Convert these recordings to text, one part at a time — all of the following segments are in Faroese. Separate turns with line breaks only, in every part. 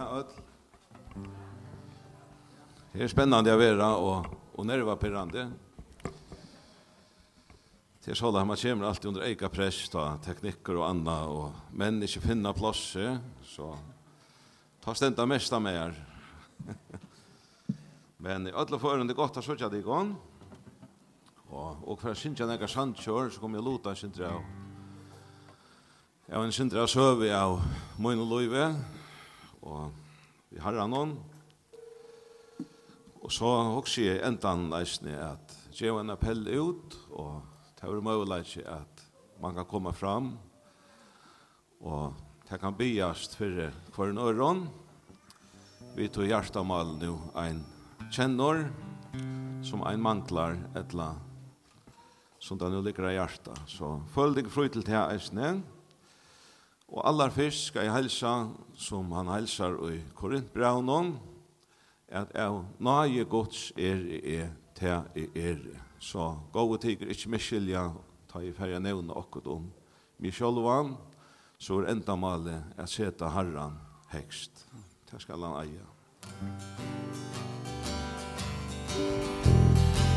ja, öll. Det att vara och være, og, og nerva pirrande. Det är så at man kommer alltid under eka press, da, tekniker och andra och menn inte finna plats så ta stända mesta med er. Men i alla fall det gott att söka dig det Och och för for jeg synes så kommer jag låta synes Ja, Jeg var en synes jeg søve av min og og vi har han og så også jeg endan leisne at jeg en appell ut og det var mulig at man kan komme fram og det kan byast for hver en øron vi tog hjertamal nu ein kjennor som ein mantlar etla som den i hjertet. så følg deg fru til det eisne og Og allar fyrst skal jeg helsa, som han helsar i Korintbraunen, at av nage gods er er te er er. Så gode tiger ikkje miskilja, ta i færja nevna okkur om Misholvan, så er enda male at seta harran hekst. Det skal han eia.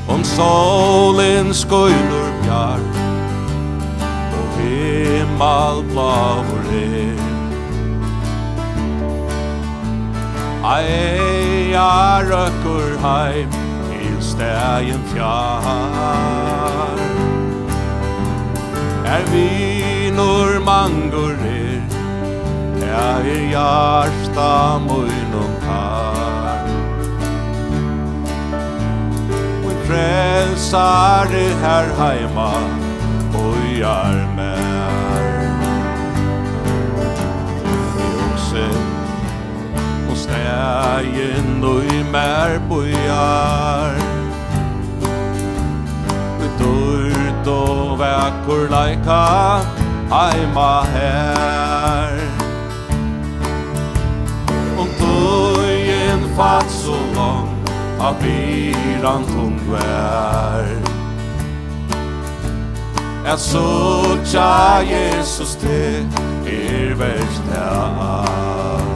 Om solen skoilur bjarg, himmel himmalblauer er Ei, ja, røkker heim til stegen fjær. Er vi når mangor er Er er hjarta munnum kar Og frelsar er her heima Og i bægen og i mer bojar Vi dørt og vekker leika heima her. Om døgen fatt så lang av byran tung vær. At så tja Jesus til er verst her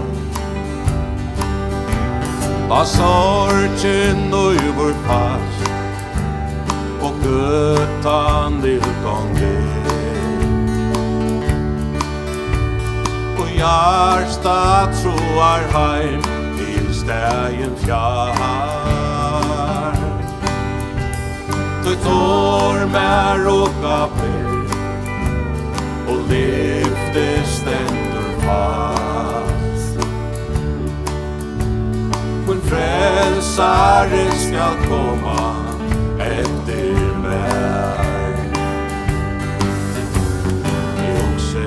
Var sorgen över fast Och utan utan Og hjärsta troar heim Til stegen fjär Du tår mer råka Och lyftes den Herrens skal komma etter meg. I okse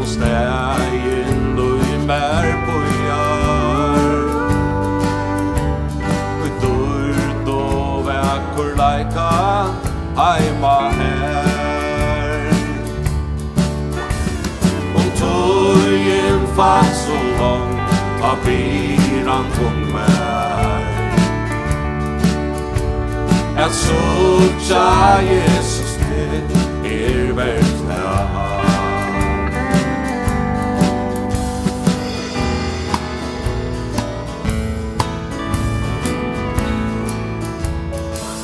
og stegen og i mer på jær. Og i dørt og vekker leika heima her. Og tøyen fast så hånd av biran kom at sotja Jesus til er verkla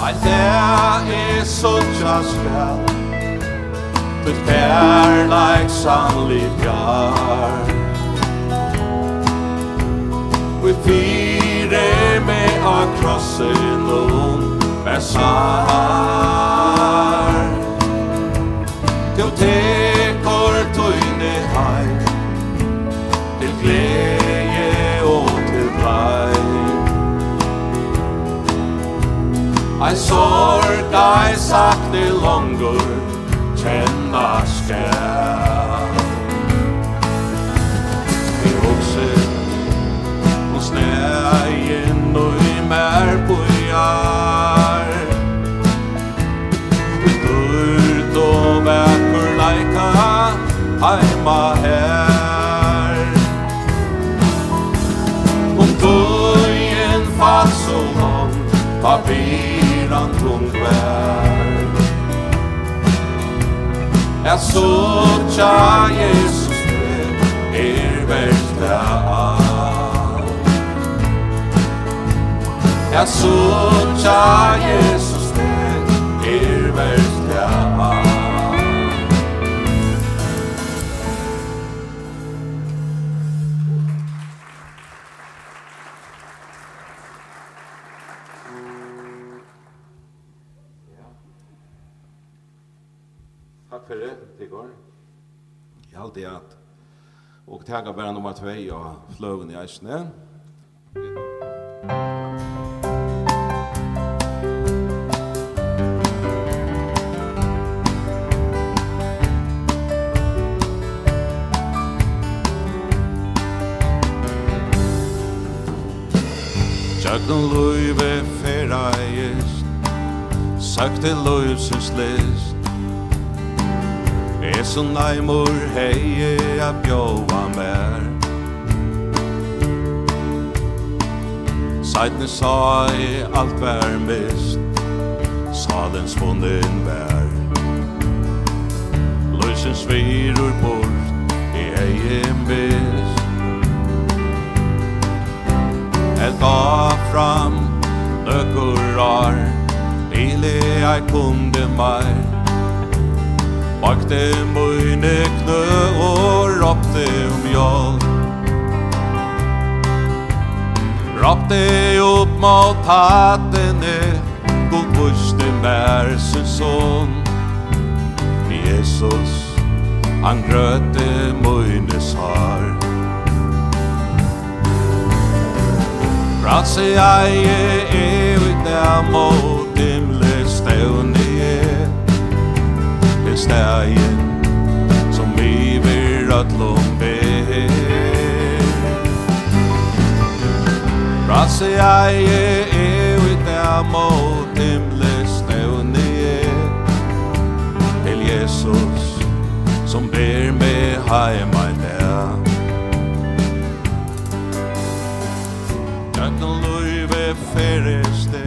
Ein der er sotja skal Tut With sannlikar Vi fyrer med in krossen og besar Til tekor tøyne hai Til gleje og til blei Ein sorg, ein sakne longur Kjenna skær. heima her. Om døyen fall så langt Papiran tung vær Er sotja Jesus det Er verta all Er sotja Jesus alt det at og tega bare nummer 2 og fløven i eisene. Tjøkken løyve ferreist, sakte løyvsens list, Det som najmor heie jag bjóa mer Sajtne sa i allt värmest Sa den svunnen vær. Lusen svirur bort i heie mist Helt av fram Nøkkur rar Lille jeg kunde mer Bakte møyne knø og ropte om hjelp Ropte opp mot hattene God vuste mer sin son Jesus Han grøte møyne svar Ratsi eie evig der mot himle stevne er stegen som vi vil rødlom be Rasse eie er ut der mot himle snøvne Til Jesus som ber med heima der Jøkken løyve fereste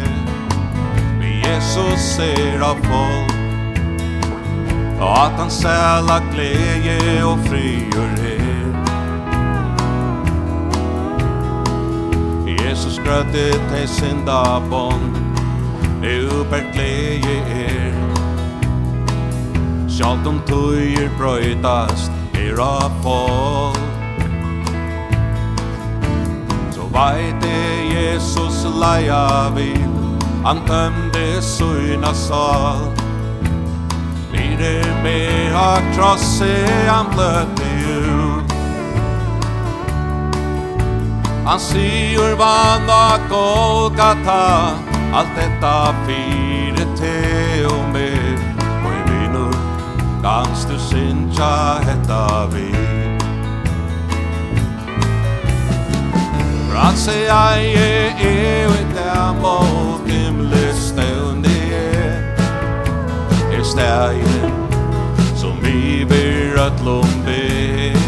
Vi Jesus ser av folk Ja, at han säla glädje och frigörhet Jesus grøtte til synda bånd bond Uber glede er. Sjalt om tøyer brøytast er av folk. Så veit det Jesus leia vil Han tømde søyna salt Høyre med a krosset han bløtte ut Han sier vann av Golgata? Alt detta fire te og mer Og i vinu gans du sinja hetta vi Rann se jeg er i dem og dem lyster stægen Som vi vil ötlom ber.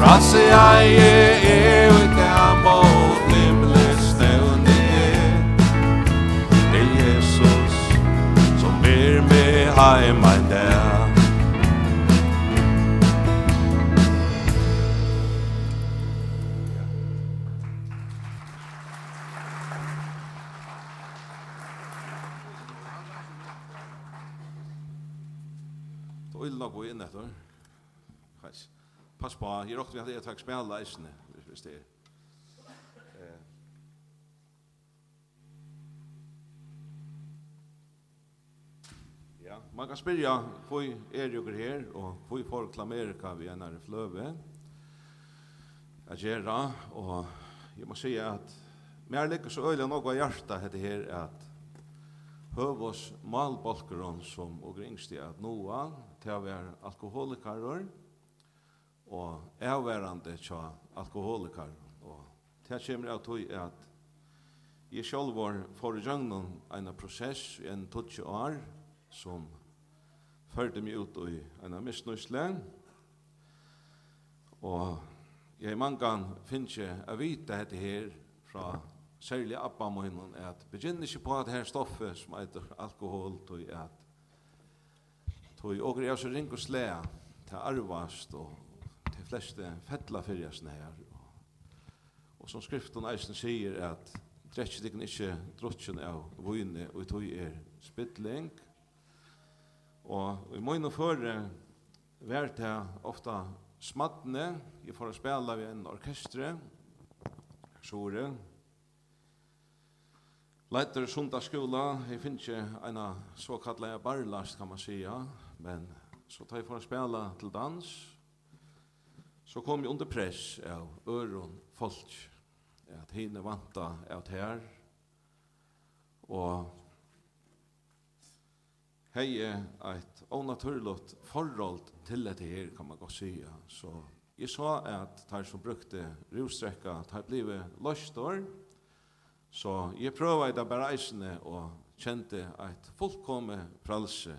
Frasse eie er ut der mot himle stævne Til Jesus som ber med heimen der pass på, jeg råkte vi at jeg takk spela eisne, hvis det er. Ja, man kan spyrja, hvor er jo her, og hvor folk til vi vi er fløve, at gjerra, og jeg må si at mer lykkes så øyla noe av hjertet heter her at høvås malbalkeron som og gringste at noa til å være alkoholikarer, og avværende tja alkoholikar. Og det kommer av tog at jeg selv var foregjøgnen en prosess i en tutsi år som førte meg ut i en misnøysle. Og jeg mange mangan finner ikke å vite dette her fra særlig Abba Moinen at begynner ikke på at her stoffet som heter alkohol tog at tog og jeg så ring og slæ til arvast og fleste fettla fyrja snæjar. Og som skriften eisen sier at drekk dikken ikkje drotjen av vune og tog er spytling. Og i mine føre vært jeg ofta smadne. jeg får spela ved en orkestre, sjore, Leitar sundagsskola, jeg finner ikke en såkallet barlast, kan man sija, men så tar jeg for å spela til dans, så kom jeg under press av øron folk, at henne vanta av her, og hei et onaturligt forhold til dette her, kan man godt sige. Så jeg sa at de som brukte russtrekka, de ble løstor, så jeg prøvde det bare eisene og kjente et fullkomme pralse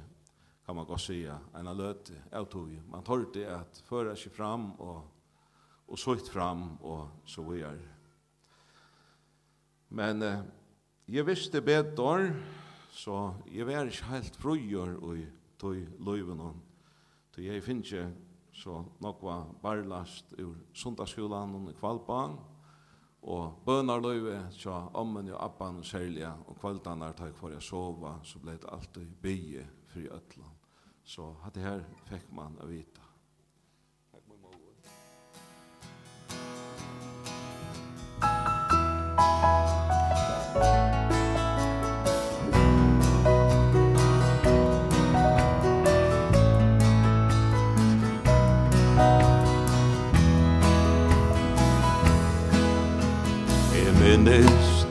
kan man godt säga en av løte av tog man tar det at föra seg fram og, og sått fram og så vidare men eh, jeg visste bedre, så jeg var ikke helt frugjør i tog løyven. Så jeg finner ikke så nok var barlast ur sundagsskolan og kvalpan og bønarløyve så ommen og appan særlige og kvaldanar takk for jeg sova så ble det alltid bygge fri øtla Så hade här fick man att veta. Tack mamma. minnist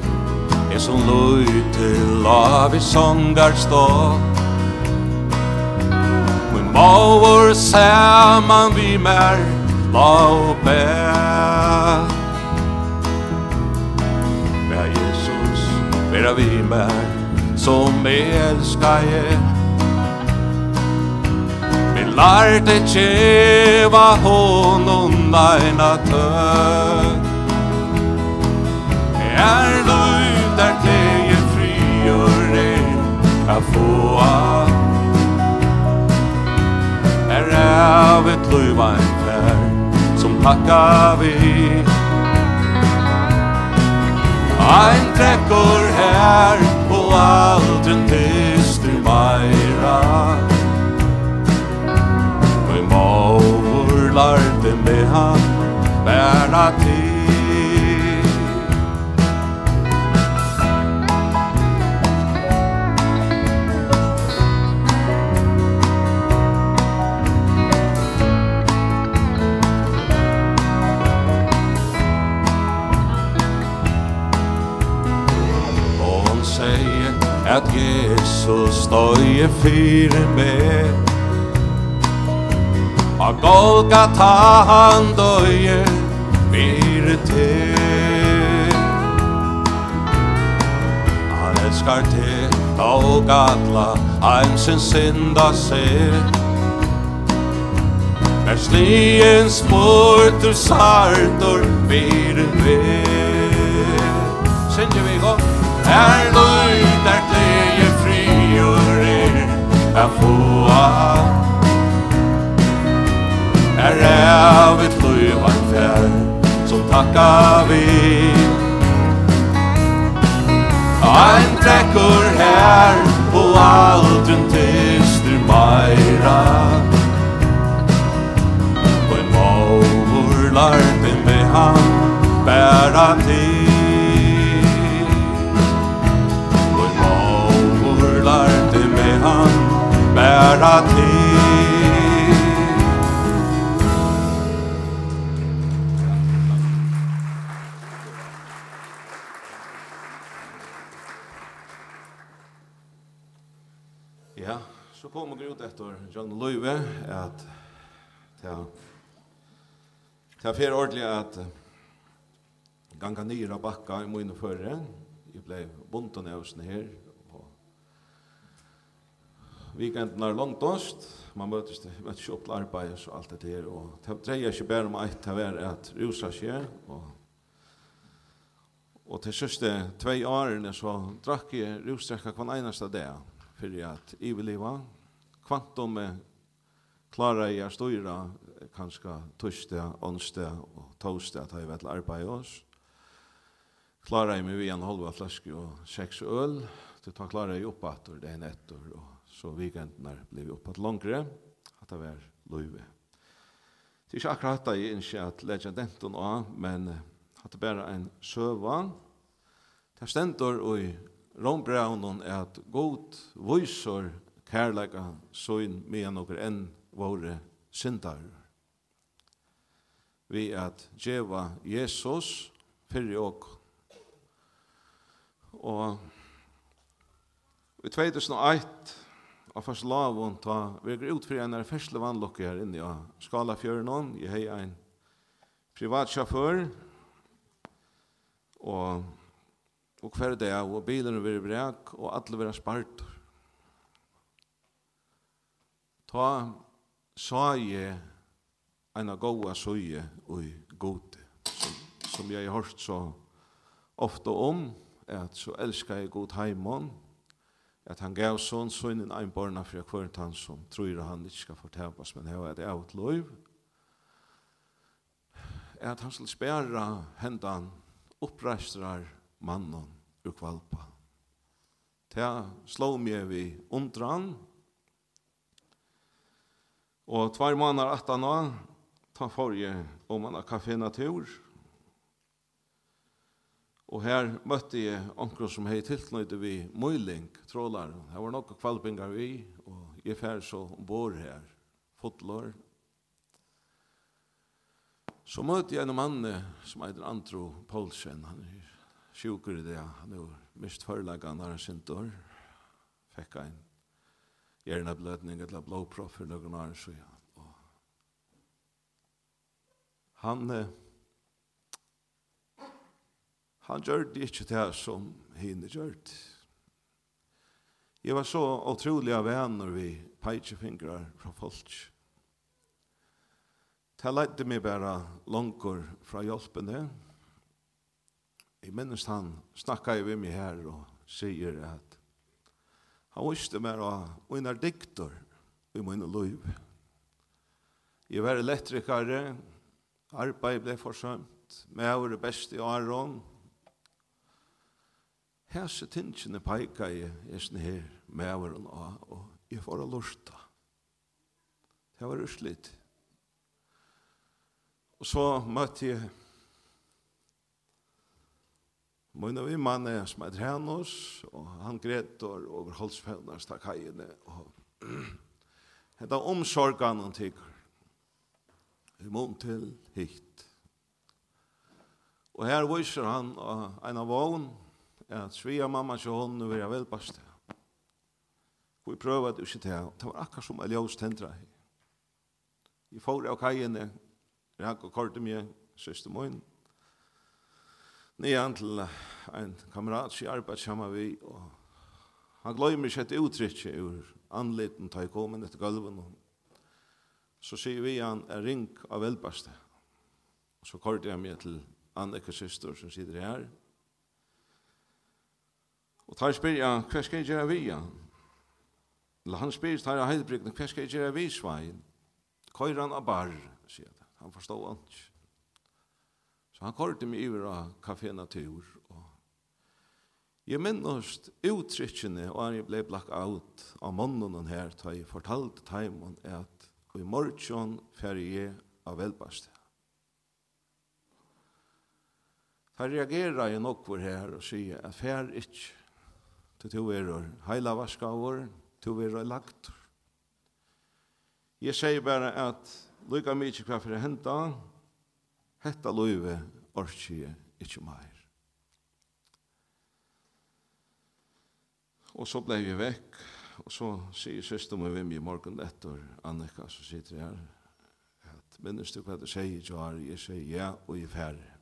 Er som løy til av i sangar stått Mauer saman vi mer Lau bæ Bæ Jesus vera vi mer Som elskar je Vi lærte tjeva honom Neina tøk Er du der teg frigjør Er a få av gav ett löv en fær som takka vi Ein trekkor her og aldrin dyster meira. Og i maur larte med han bæra til. at Jesus støye fyre med. Og Golgata han døye fyre til. Han elskar til og atla ein sin synda ser. Er slien smurtur sartur fyre med. Sendje vi gott Er løy afua Er er vi tluvan fær Som takka vi. Ein drekkur her Og aldrin tistur meira. Og en maur larpin vi han Bæra til. bära til. Ja, så kommer vi ut etter John Løyve at ja, Det er fyrir ordentlig at ganga nyra bakka i mine førre. Jeg blei bunten av oss her, weekenden er langt ost, man møtes til, møtes opp til arbeid og alt det der, og det dreier ikke bare om eit til er at rusa skjer, og Og til søste tvei årene så drakk jeg rusdrekka hver eneste dag, fyrir at jeg vil leva. Kvantum klara jeg å styra kanskje torsdag, onsdag og torsdag at jeg vet arbeid oss. Klara jeg meg vi en halva flaske og seks øl, til ta klara jeg opp at det er nettor og så weekendene blev oppåt langere, at det var løyve. Det er ikke akkurat det jeg ikke at legger denten av, men at det bare en søva. Det er stendt i Rombraunen er at god viser kærleika søgn med noen enn våre syndar. Vi at djeva Jesus fyrir ok. Og i 2001 av fast lavon ta veger ut for en av färsle vannlokke her inne i skala fjörnon, jeg hei ein privat chaufför og og hver det er, og bilen vil brek, og alle vil spart. Ta sa jeg en av gode søye og gode, som, som jeg har hørt så ofte om, at så elsker jeg god heimån, at han gav sånn sønnen ein barna fra kvarent han som tror han ikke skal fortelles, men hava et avt loiv, at han skulle spære hendan oppreistrar mannen ur kvalpa. Ta slå meg vi undran, og tvær måneder at han var, ta forrige om han har kaffenatur, og Og her møtte jeg onker som hei tilknøyde vi Møyling, trålar. Her var nokka kvalpingar vi, og jeg fær så ombord her, fotlår. Så møtte jeg en mann som heter Andro Poulsen, han er sjukur i det, han er mist forlagan når han sint år. Fikk en hjerneblødning eller blåproff for noen år siden. Han... Eh, Han gjør det ikke det som henne gjør det. Jeg var så utrolig av venner vi peitsefingrar fra folk. Det ledde meg bare langer fra hjelpene. Jeg minnes han snakket jo med meg her og sier at han visste meg å en diktor i min liv. Jeg var elektrikere, arbeid ble forsømt, med å være best i Aron, Hese tingene peika i er her med og, og jeg får å lusta. Det var uslitt. Og så møtte jeg Møyna vi manne som er trenos, og han gretor over holdsfevnar stakkajene, og hetta omsorgan han tykker. Vi mån til hitt. Og her viser han en av vågen, at svia mamma til hon og vera velbast. Og vi prøver at ikke det, det var akkurat som Elias tendra. Vi får av kajene, rakk og kortet mye, søster min, nian til en kamerat som arbeid sammen vi, og han glemmer ikke et uttrykk ur anleten ta i komen etter gulven, så sier vi han er ring av velbaste Og så kortet jeg mye til Anneke søster som sitter her, og Og tar spyrja, hva skal jeg gjøre vi? ja? Eller han spyr, tar jeg heilbrygden, hva skal jeg gjøre vi, svein? Køyran av bar, sier han. Han forstod han ikke. Så han kørte meg iver av kafé Natur. Og jeg minnost uttrykkene, og han ble blakk out av mannen her, da jeg fortalte teimen at i morgen ferie jeg av velbastet. Han reagerer jeg nok for her og sier at fer ikke til to og heila vaskavur, to verur lagt. Jeg sier bare at lykka mykje hva for henta, hetta løyve orkje ikkje meir. Og så blei vi vekk, og så sier søster med vim i morgen etter Annika, som sitter her, at minnes du hva du sier, jo jeg sier ja, og jeg færre.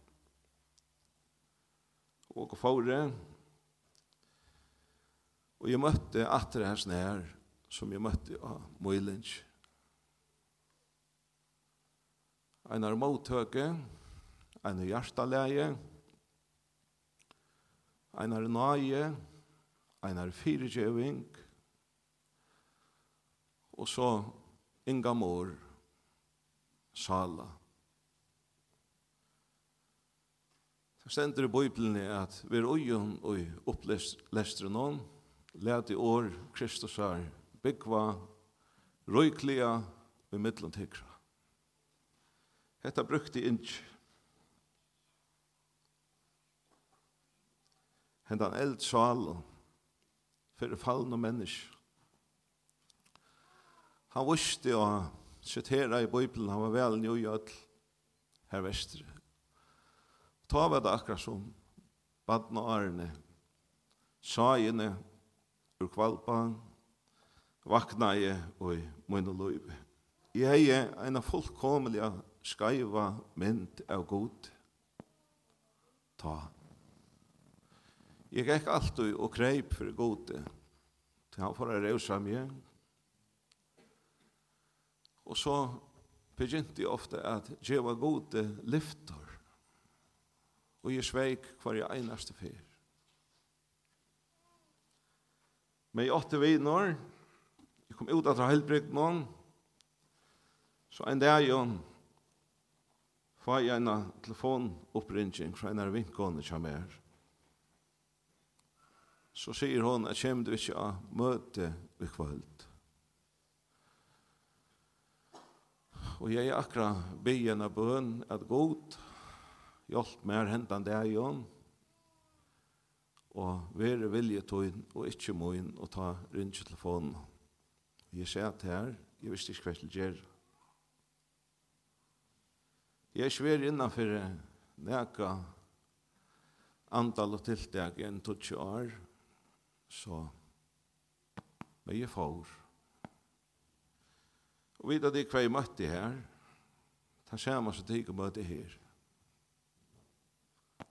Og for det, Og jeg møtte atre hans nær, som jeg møtte av Møylinj. En av måttøke, en av hjertaleie, en av nøye, en av firegjøving, og så Inga Mår, Sala. Det stender i Bibelen at vi er øyen og opplestren noen, Læt i år Kristus her byggva røyklia i middelen tikra. Hetta brukte inch. Hendan eld sjal fyrir fallna mennesk. Han visste og citera i Bibelen, han var vel njo i öll her vestri. Ta var det akkurat som badna arne, sajene, ur kvalpa, vaknaði og minu løyvi. Jeg en av fullkomelig skaiva mynd av god ta. Jeg gikk alltid og kreip for gode, til han får reusa meg. Og så begynte jeg ofte at jeg var gode lyfter, og jeg sveik hver jeg einaste fyr. Men i åtte viner, jeg kom ut etter helbrygd noen, så en dag jo, får jeg en telefon telefonoppringning fra en av vinkene som er. Så sier hun at kommer du ikke å møte i kvöld. Og jeg er akkurat byen av bøn at god, hjelp meg hentan det jeg gjør, og være vilje tøyen og ikke møyen og ta rundt telefonen. Jeg ser at her, jeg visste ikke hva til gjør. Jeg er svær innenfor nækka antall og tiltak enn 20 år, så men jeg får. Og vidt at jeg hva jeg møtte her, ta samme som jeg møtte her.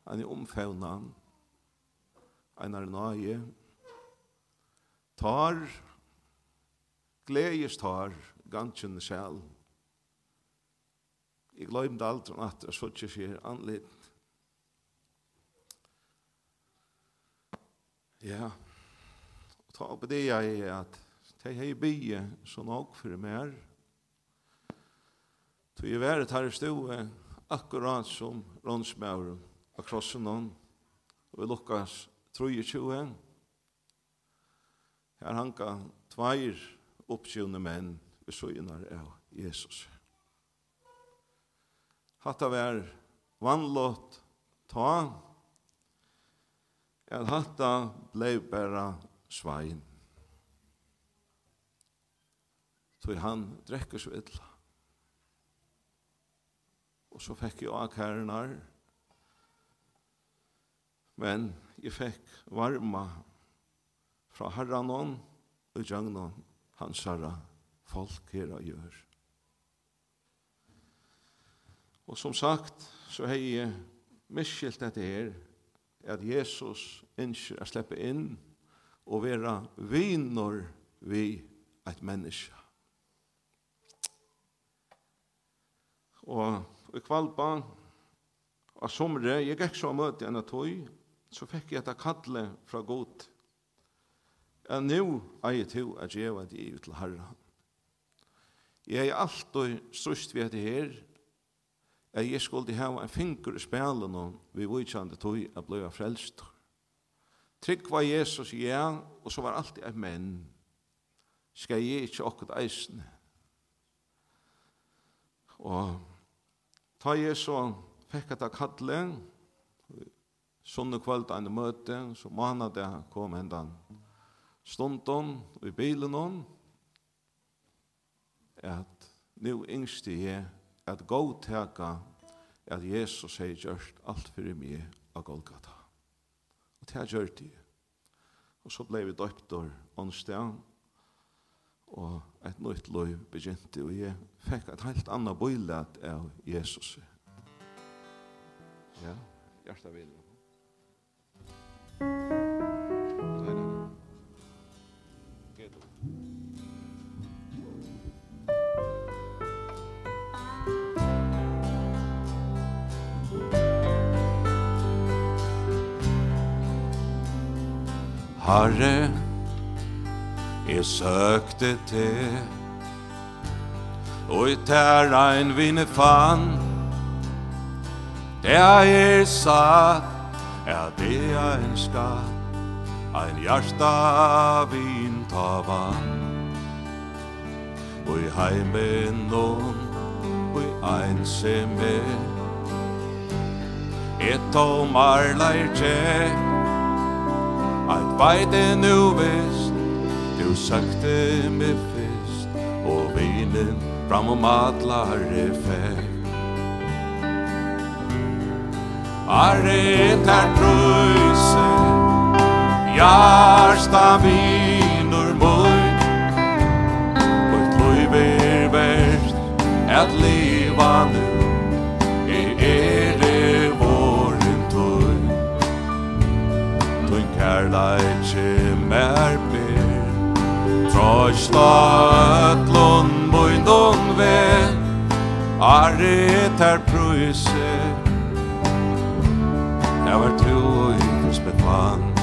Han er omfavnet han, einar nøye, tar, gledes tar, gansjen sjæl. Jeg glemte alt om at jeg så ikke sier anlitt. Ja, og ta opp det jeg er at det er jeg bygge så nok for mer. Så jeg var et her stue akkurat som rånsmøren av krossen og Lukas 23. Her hanka tveir oppsjøvne menn ved søgnar av Jesus. Hatta vær vannlått ta, at hatta blei bæra svein. Tog han drekker så illa. Og så fikk jeg akærenar, men jeg fikk varma fra herran og gjøgnon hans herra folk her og gjør. Og som sagt, så har jeg miskilt dette her, at Jesus ønsker å slippe inn og være viner vi et menneske. Og i kvalpa og somre, jeg gikk så møte en av tog, så fikk jeg etter kattle fra god. Ja, nå er jeg til at jeg var det til herre. Jeg er alltid størst ved det her, at jeg skulle ha en finger i spelen og vi var ikke vitsjande tog at ble frelst. Trygg var Jesus ja, og så var alltid et menn. Skal jeg ikke akkurat eisene? Og ta jeg så fikk at kalle, Sunne kvöld ein møte, så manna det kom hendan stundon i bilen hon, at nu yngste jeg at gå teka at Jesus hei gjørst alt fyrir meg av Golgata. Og det gjør det. Og så blei vi døptor onsdag, og et nytt løy begynte, og jeg fikk et helt annet bøylet av Jesus. Ja, hjertet vil. Herre, jeg søkte til, og i terrein vinne fann, det er satt, Er det jeg ønsker Ein hjärsta vin ta vann. Og i heimen noen Og i einsemme Et og marleir tje Eit veide nu vist. Du søkte mig fist Og vinen fram om atlar er fest. Arre Arretar trøyse Jarsta vinur møy. Vårt løyv er verst At liva nu E ere våren tøy. Tøyn kærleitje mer ber Trøysla ötlun møy non ve Arre Arretar trøyse Jeg var tro og yrkesbekvann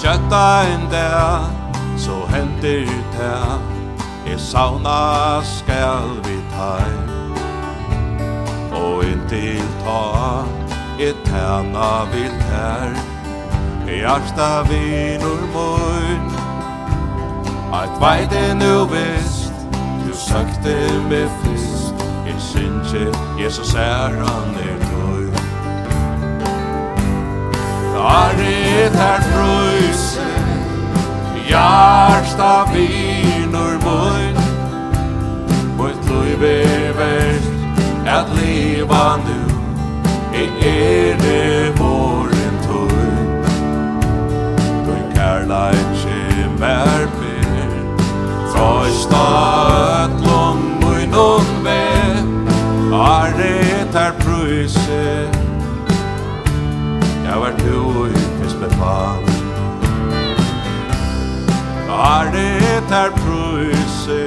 Kjøtta en dag, så hender det i sauna skal vi teim Og inntil ta, i tæna vil her Hjarta vinur mun Eit veit er nu vist Du søkte meg frist Jeg synkje, Jesus er han er Arit er bruse Jarsta vinur mun Mot loiv er verst At liva nu I er det våren tur Tøy kærla ikkje mer ber Trosta at lom mun om me Arit er bruse fall Arbetet är prøyse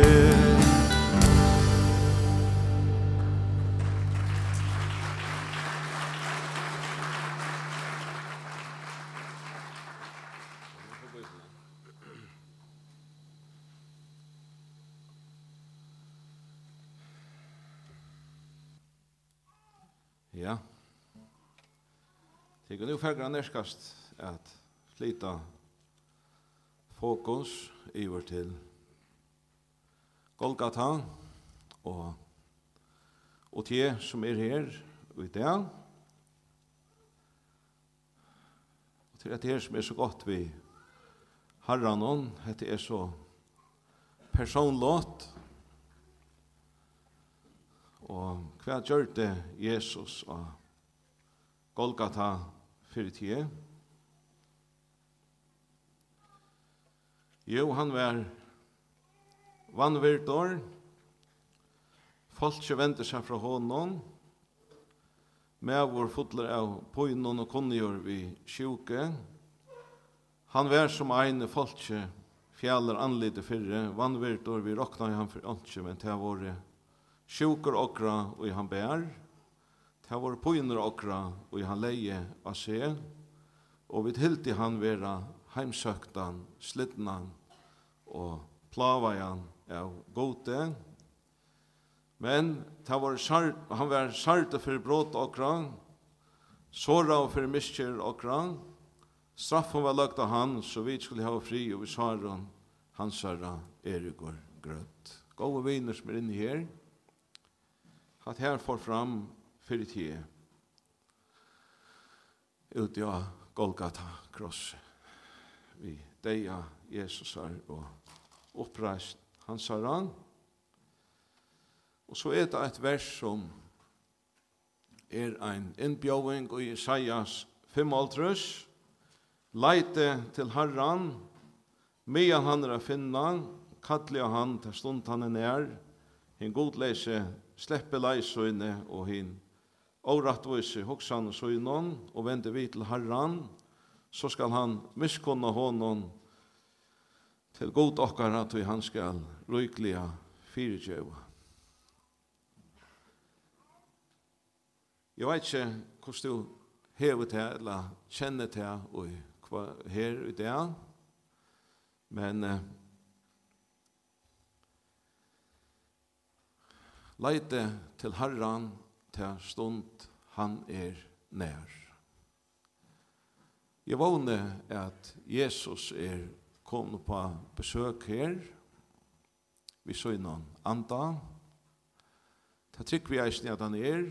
Ja. Det går nu färgra närskast at flyta fokus iver til Golgata og og te som er her og i dag. Og til at her som er så godt vi harran hon det er så personlåt og hva gjør det Jesus og Golgata fyrir tida Jo, han var vannvirtor. Folk venter seg fra hånden. Med vår fotler av poinon og kunngjør vi sjuke. Han var som ein folk fjallar anlite fyrre. Vannvirtor vi råkna i han for åndsje, men til våre sjuker okra og i han bær. Til våre poinon okra og i han leie av seg. Og vi tilte han vera heimsøktan, slidnan og plavajan av gode. Men var sart, han var sarte for brått okra, såra for miskjer okra, straffen var lagt av han, så vi skulle ha fri, og vi svarer han, han herra Erikor grøtt. Gåve viner som er inne her, at her får fram fyrir tida, ut ja Golgata krosset vi deia Jesusar og oppreist hans haran. Og så er det et vers som er ein innbjøving i Isaias 55. Leite til Herran, medan han er finna, kalli han til stund han er nær, hin godleise sleppe leisøyne og hin årattvise hoksan og søynon, og vende vi til Herran, så skal han miskunna honom til god okkara til han skal rykliga fyrirgjøva. Jeg vet ikke hvordan du hever til eller kjenner til og hva her i det, men eh, leite til Herran til stund han er nær. Jeg vågner at Jesus er kommet på besøk her. Vi så innan anda. Det trykker vi eisen at han er.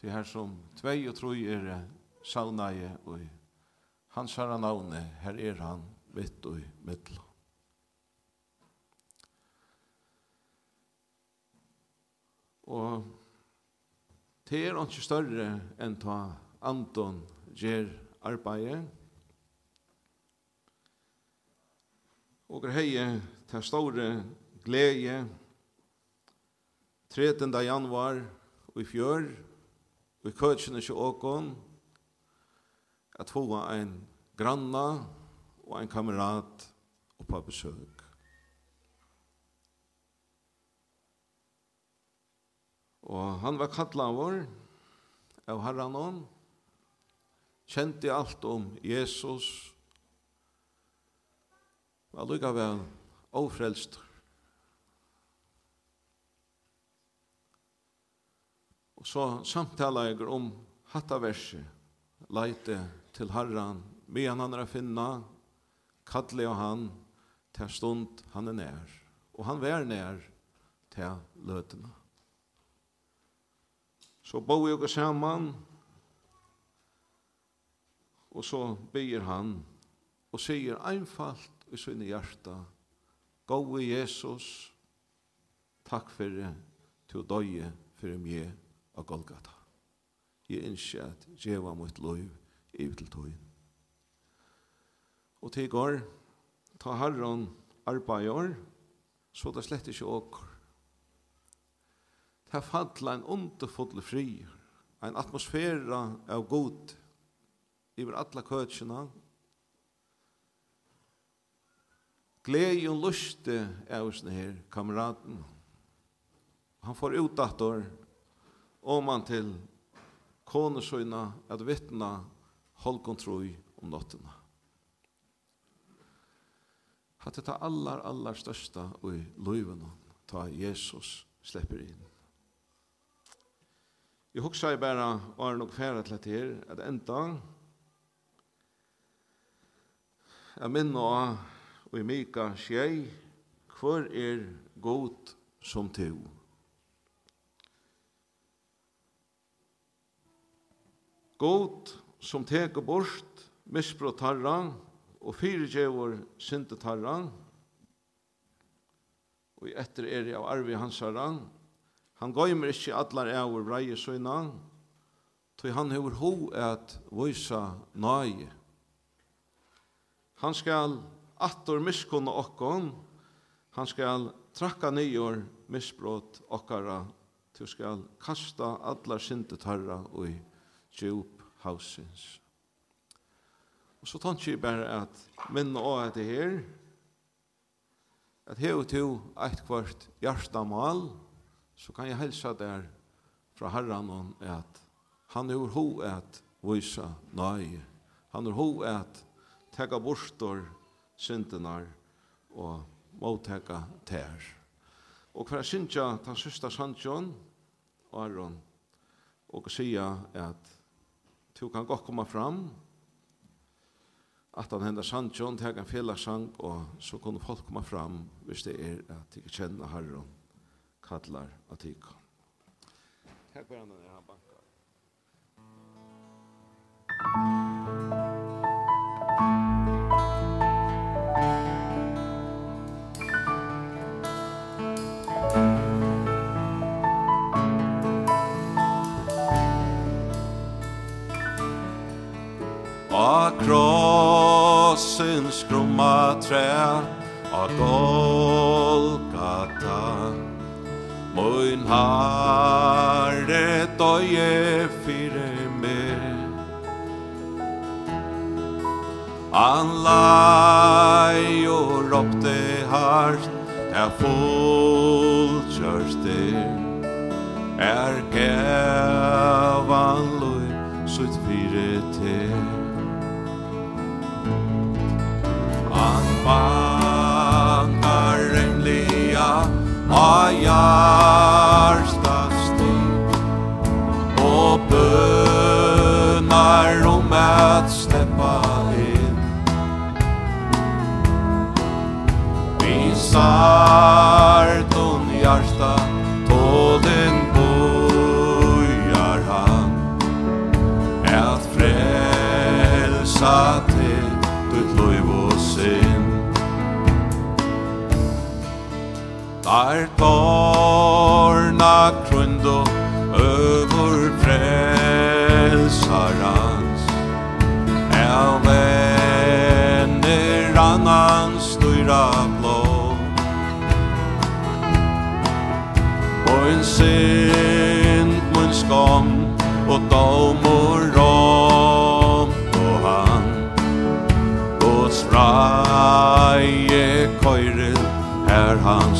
Det her som tvei og troi er saunaie og hans herre navne. Her er han vitt og mitt. Og det er ikke større enn ta Anton Gjerr arbeidet. Og hei til store glede 13. januar i fjør og i køtjene til åkon at få en granna og en kamerat oppa besøk. Og han var kattlavår av herran kjente alt om Jesus, var lykkevel ofrelst. Og så samtala jeg om hattaverset, leite til Herran, medan han er å finne, kalli og han, til stund han er nær. Og han vær nær til løtene. Så bo vi jo saman, Og så byr han og sier einfalt i sinne hjarta, Gåve Jesus, takk fyrir til døye fyrir mye av Golgata. Jeg innskje at djeva mot loiv i til tøyen. Og til går, ta herren arbeider, så det slett ikke åker. Ta fadla en underfodle fri, en atmosfæra av god, iver alla køtjena. Glei og luste av oss her, kameraten. Han får utdattor om han til konesøyna at vittna holdkontroi om nottena. Hatt det er allar, allar størsta i løyven ta Jesus slipper inn. Jeg husker jeg bare, og er nok færa til at her, at enda, Jeg minner og i Mika skjei, hvor er god som to? God som teker bort misbrott tarra, og fire djevor synte tarra, og i etter er av arvi hans rang han gøymer ikkje allar eivor brei søgna tog han hever ho at voisa nøye, Han skal attor miskunna okkon, han skal trakka nýjor misbrot okkara, tu skal kasta allar syndetarra og djup hausins. Og så tanki jeg bare at minna og at det her, at hei to eit kvart hjertamal, så kan jeg helsa der fra herran om at han er ho at vise nøye, han er ho at teka bostor syndenar og måtteka tær. Og hver synsja ta systa Sanchon og Aron og sia at du kan godt komme fram at han hender Sanchon teka en fjellasang og så kunne folk komme fram hvis det er at de kjenner Herren kallar at de kan. Takk for henne, ja. sin skrumma trä a Golgata. Moin harre døye fire mer An lai og ropte hart Er full kjørste Er gavan Ah, ja.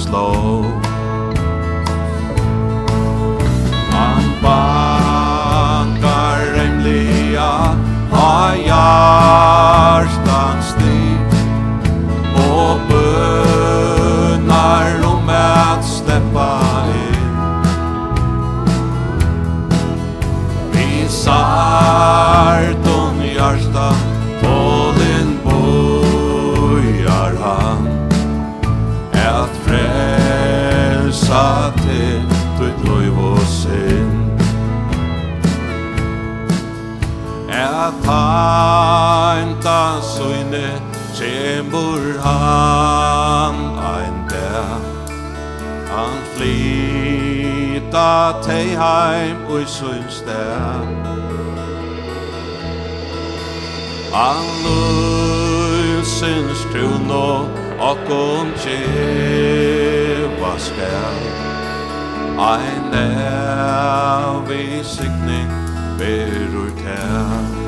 slow Han bankar heimliga ha hjartan stig. Og bønar om at sleppa inn Vi sarton hjartan Kjemur han ein dag. Han flyta tei heim ui sun stær Han lusins truno Akkon tjeva skal Ein er vi sikning berur tær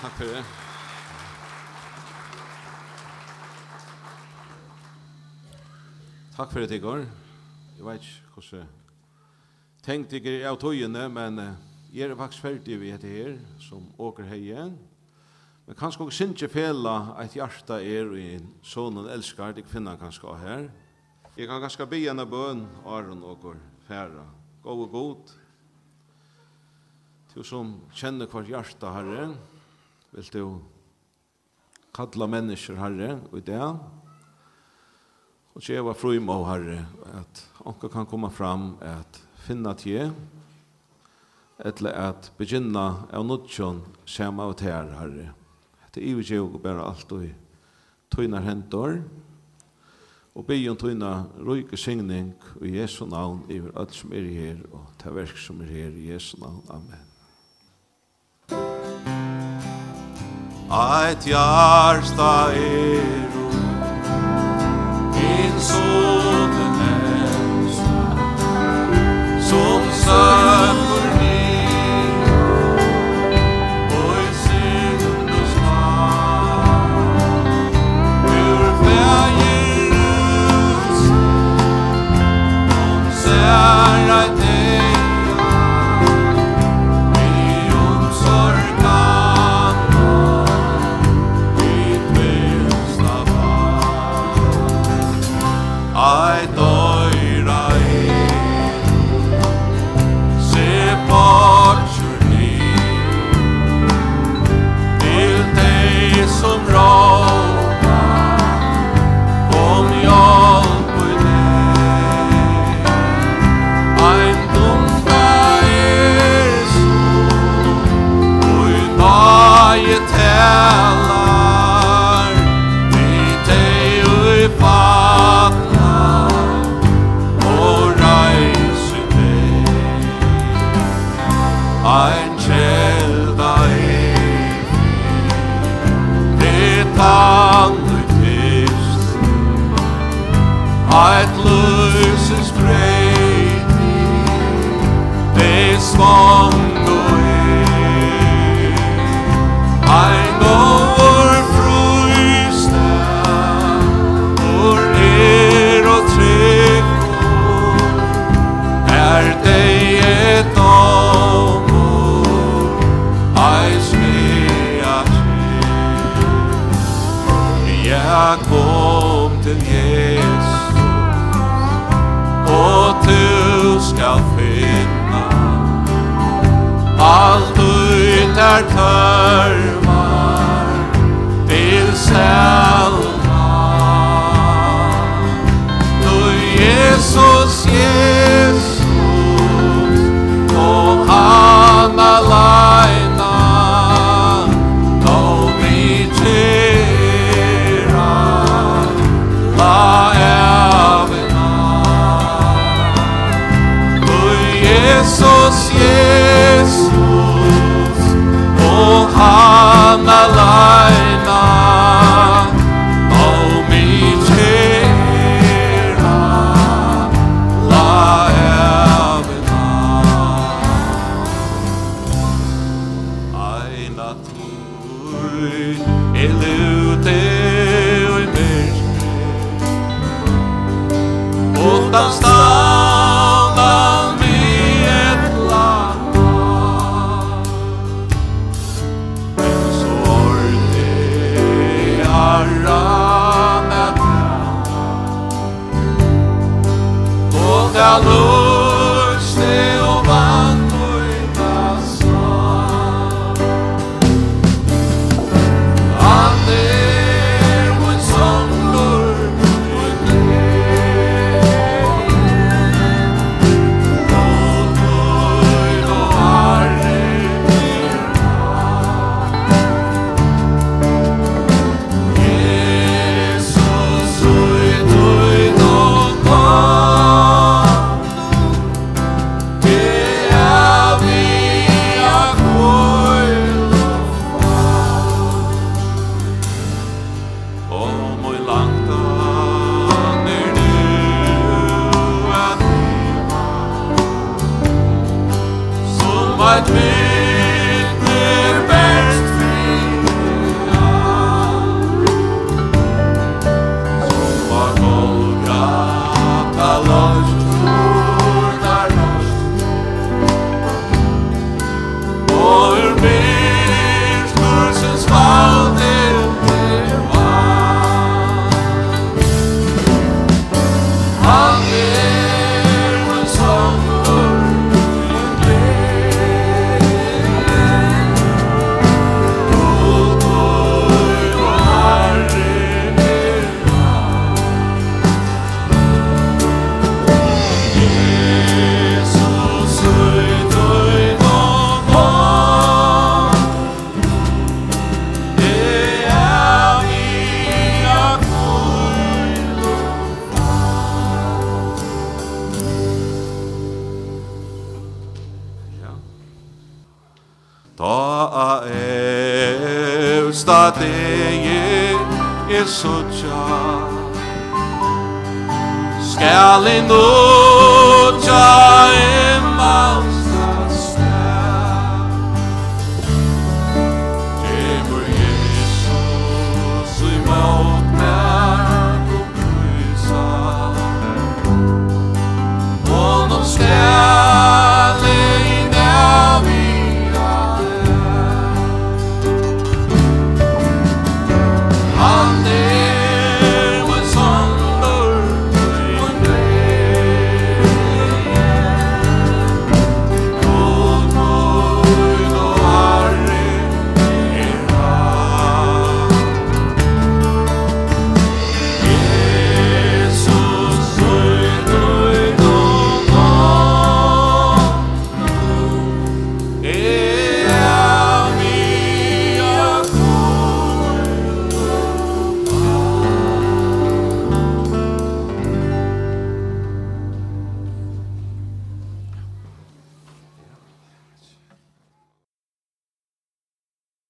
Takk for det. Takk for det, Igor. Jeg vet ikke hvordan jeg tenkte ikke av togene, men jeg er faktisk ferdig ved dette her, som åker heie. Men kanskje også synes ikke fela et hjerte er og en sånn elskar, det finner kanskje også her. Jeg kan ganske be henne bøn, Aron og færa. Gå og god. Du som kjenner hver hjerte, Herre, vil du kalla mennesker herre og i det og djeva frumå herre at onka kan komme fram at finna tje eller at begynna av nudjon sjema og tær herre at i vi djeva bare alt og tøynar hentor og bygjon tøyna røyke signing og Jesu navn iver alt som er her og ta verk som er her i Jesu navn. Amen. Eit hjarta eru Min sonen er Som søren allt ut är törmar Vill sæ ta degi er sotja Skal i